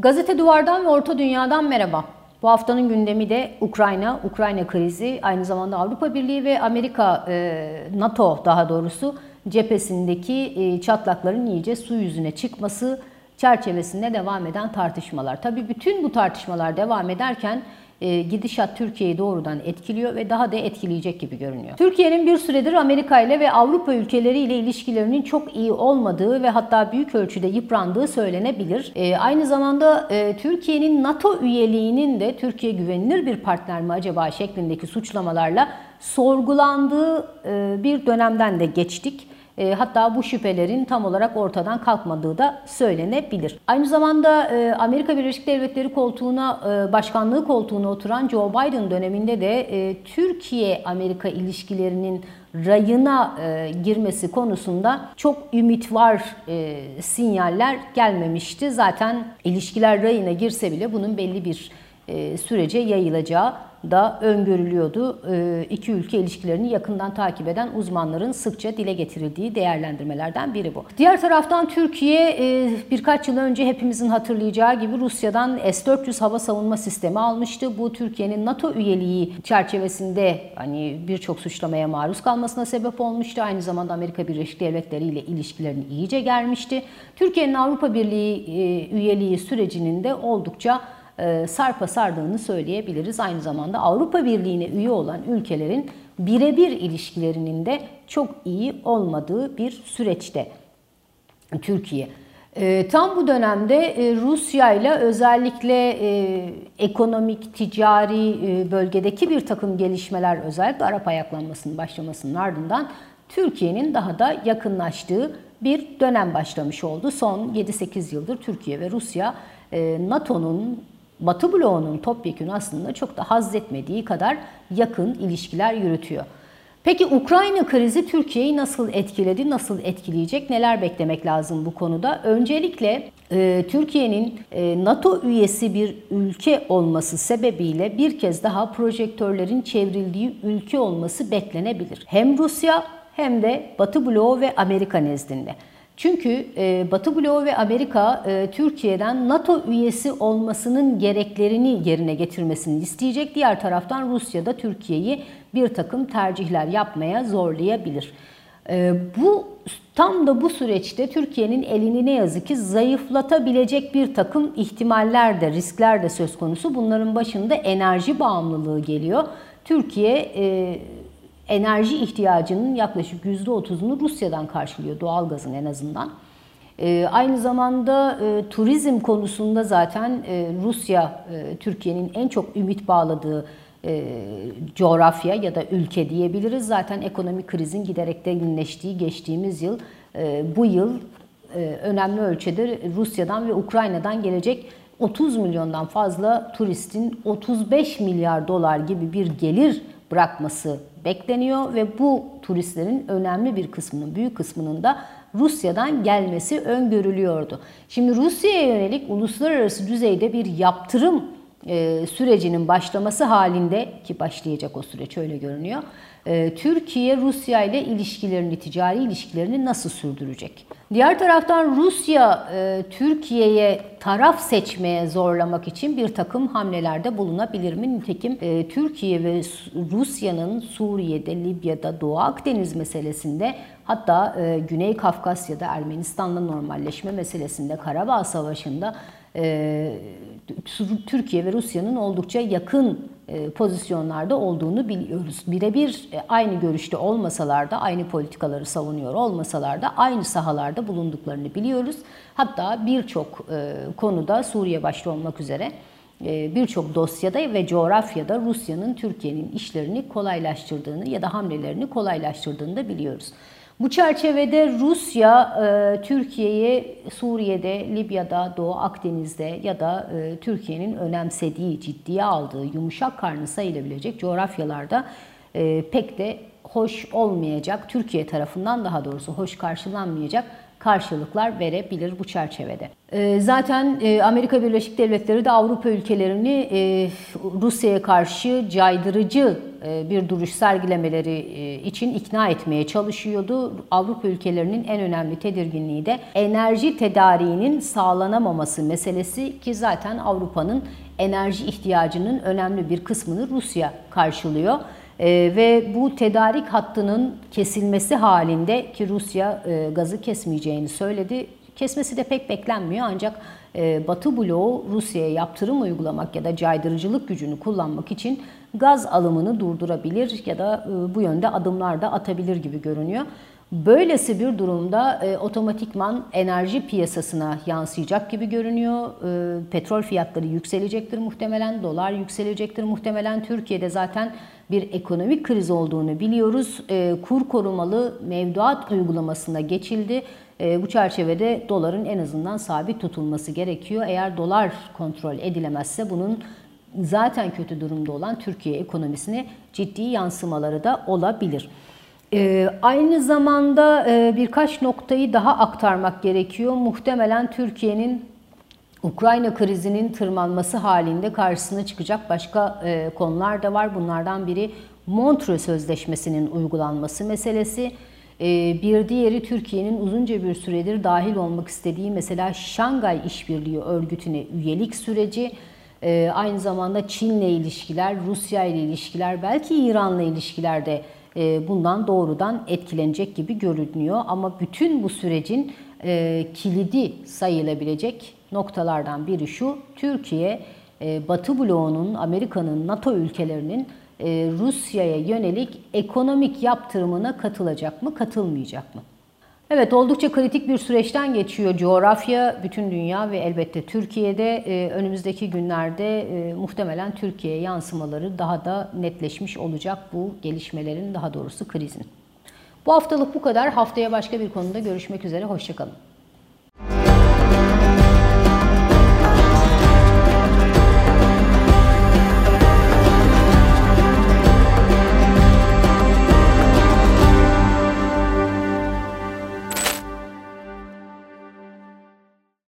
Gazete Duvar'dan ve Orta Dünya'dan merhaba. Bu haftanın gündemi de Ukrayna, Ukrayna krizi, aynı zamanda Avrupa Birliği ve Amerika, e, NATO daha doğrusu cephesindeki e, çatlakların iyice su yüzüne çıkması çerçevesinde devam eden tartışmalar. Tabii bütün bu tartışmalar devam ederken gidişat Türkiye'yi doğrudan etkiliyor ve daha da etkileyecek gibi görünüyor. Türkiye'nin bir süredir Amerika ile ve Avrupa ülkeleri ile ilişkilerinin çok iyi olmadığı ve hatta büyük ölçüde yıprandığı söylenebilir. E, aynı zamanda e, Türkiye'nin NATO üyeliğinin de Türkiye güvenilir bir partner mi acaba şeklindeki suçlamalarla sorgulandığı e, bir dönemden de geçtik. E, hatta bu şüphelerin tam olarak ortadan kalkmadığı da söylenebilir. Aynı zamanda e, Amerika Birleşik Devletleri koltuğuna, e, başkanlığı koltuğuna oturan Joe Biden döneminde de Türkiye-Amerika ilişkilerinin rayına girmesi konusunda çok ümit var sinyaller gelmemişti. Zaten ilişkiler rayına girse bile bunun belli bir sürece yayılacağı da öngörülüyordu. Ee, iki ülke ilişkilerini yakından takip eden uzmanların sıkça dile getirildiği değerlendirmelerden biri bu. Diğer taraftan Türkiye e, birkaç yıl önce hepimizin hatırlayacağı gibi Rusya'dan S-400 hava savunma sistemi almıştı. Bu Türkiye'nin NATO üyeliği çerçevesinde hani birçok suçlamaya maruz kalmasına sebep olmuştu. Aynı zamanda Amerika Birleşik Devletleri ile ilişkilerini iyice germişti. Türkiye'nin Avrupa Birliği e, üyeliği sürecinin de oldukça sarpa sardığını söyleyebiliriz. Aynı zamanda Avrupa Birliği'ne üye olan ülkelerin birebir ilişkilerinin de çok iyi olmadığı bir süreçte Türkiye. E, tam bu dönemde e, Rusya ile özellikle ekonomik, ticari bölgedeki bir takım gelişmeler özellikle Arap ayaklanmasının başlamasının ardından Türkiye'nin daha da yakınlaştığı bir dönem başlamış oldu. Son 7-8 yıldır Türkiye ve Rusya NATO'nun Batı bloğunun topyekun aslında çok da haz etmediği kadar yakın ilişkiler yürütüyor. Peki Ukrayna krizi Türkiye'yi nasıl etkiledi, nasıl etkileyecek, neler beklemek lazım bu konuda? Öncelikle e, Türkiye'nin e, NATO üyesi bir ülke olması sebebiyle bir kez daha projektörlerin çevrildiği ülke olması beklenebilir. Hem Rusya hem de Batı bloğu ve Amerika nezdinde. Çünkü e, Batı bloğu ve Amerika e, Türkiye'den NATO üyesi olmasının gereklerini yerine getirmesini isteyecek. Diğer taraftan Rusya da Türkiye'yi bir takım tercihler yapmaya zorlayabilir. E, bu tam da bu süreçte Türkiye'nin elini ne yazık ki zayıflatabilecek bir takım ihtimaller de riskler de söz konusu. Bunların başında enerji bağımlılığı geliyor. Türkiye enerji ihtiyacının yaklaşık %30'unu Rusya'dan karşılıyor doğalgazın en azından. E, aynı zamanda e, turizm konusunda zaten e, Rusya e, Türkiye'nin en çok ümit bağladığı coğrafya ya da ülke diyebiliriz. Zaten ekonomik krizin giderek derinleştiği geçtiğimiz yıl bu yıl önemli ölçüde Rusya'dan ve Ukrayna'dan gelecek 30 milyondan fazla turistin 35 milyar dolar gibi bir gelir bırakması bekleniyor ve bu turistlerin önemli bir kısmının, büyük kısmının da Rusya'dan gelmesi öngörülüyordu. Şimdi Rusya'ya yönelik uluslararası düzeyde bir yaptırım e, sürecinin başlaması halinde ki başlayacak o süreç öyle görünüyor. E, Türkiye Rusya ile ilişkilerini, ticari ilişkilerini nasıl sürdürecek? Diğer taraftan Rusya e, Türkiye'ye taraf seçmeye zorlamak için bir takım hamlelerde bulunabilir mi? Nitekim e, Türkiye ve Rusya'nın Suriye'de, Libya'da, Doğu Akdeniz meselesinde hatta e, Güney Kafkasya'da Ermenistan'la normalleşme meselesinde, Karabağ Savaşı'nda Türkiye ve Rusya'nın oldukça yakın pozisyonlarda olduğunu biliyoruz. Birebir e, aynı görüşte olmasalar da, aynı politikaları savunuyor olmasalar da aynı sahalarda bulunduklarını biliyoruz. Hatta birçok e, konuda Suriye başta olmak üzere birçok dosyada ve coğrafyada Rusya'nın Türkiye'nin işlerini kolaylaştırdığını ya da hamlelerini kolaylaştırdığını da biliyoruz. Bu çerçevede Rusya e, Türkiye'yi Suriye'de, Libya'da, Doğu Akdeniz'de ya da e, Türkiye'nin önemsediği, ciddiye aldığı, yumuşak karnı sayılabilecek coğrafyalarda e, pek de hoş olmayacak, Türkiye tarafından daha doğrusu hoş karşılanmayacak karşılıklar verebilir bu çerçevede. Ee, zaten e, Amerika Birleşik Devletleri de Avrupa ülkelerini e, Rusya'ya karşı caydırıcı e, bir duruş sergilemeleri için ikna etmeye çalışıyordu. Avrupa ülkelerinin en önemli tedirginliği de enerji tedariğinin sağlanamaması meselesi ki zaten Avrupa'nın enerji ihtiyacının önemli bir kısmını Rusya karşılıyor. E, ve bu tedarik hattının kesilmesi halinde ki Rusya e, gazı kesmeyeceğini söyledi. Kesmesi de pek beklenmiyor ancak e, Batı bloğu Rusya'ya yaptırım uygulamak ya da caydırıcılık gücünü kullanmak için gaz alımını durdurabilir ya da e, bu yönde adımlar da atabilir gibi görünüyor. Böylesi bir durumda e, otomatikman enerji piyasasına yansıyacak gibi görünüyor. E, petrol fiyatları yükselecektir muhtemelen, dolar yükselecektir muhtemelen. Türkiye'de zaten bir ekonomik kriz olduğunu biliyoruz. E, kur korumalı mevduat uygulamasına geçildi. E, bu çerçevede doların en azından sabit tutulması gerekiyor. Eğer dolar kontrol edilemezse bunun zaten kötü durumda olan Türkiye ekonomisine ciddi yansımaları da olabilir. Ee, aynı zamanda e, birkaç noktayı daha aktarmak gerekiyor. Muhtemelen Türkiye'nin Ukrayna krizinin tırmanması halinde karşısına çıkacak başka e, konular da var. Bunlardan biri Montreux Sözleşmesi'nin uygulanması meselesi. E, bir diğeri Türkiye'nin uzunca bir süredir dahil olmak istediği mesela Şangay İşbirliği Örgütü'ne üyelik süreci. E, aynı zamanda Çin'le ilişkiler, Rusya ile ilişkiler, belki İran'la ilişkiler de e, bundan doğrudan etkilenecek gibi görünüyor. Ama bütün bu sürecin e, kilidi sayılabilecek noktalardan biri şu. Türkiye e, Batı bloğunun, Amerika'nın, NATO ülkelerinin Rusya'ya yönelik ekonomik yaptırımına katılacak mı, katılmayacak mı? Evet oldukça kritik bir süreçten geçiyor coğrafya, bütün dünya ve elbette Türkiye'de e, önümüzdeki günlerde e, muhtemelen Türkiye'ye yansımaları daha da netleşmiş olacak bu gelişmelerin daha doğrusu krizin. Bu haftalık bu kadar. Haftaya başka bir konuda görüşmek üzere. Hoşçakalın.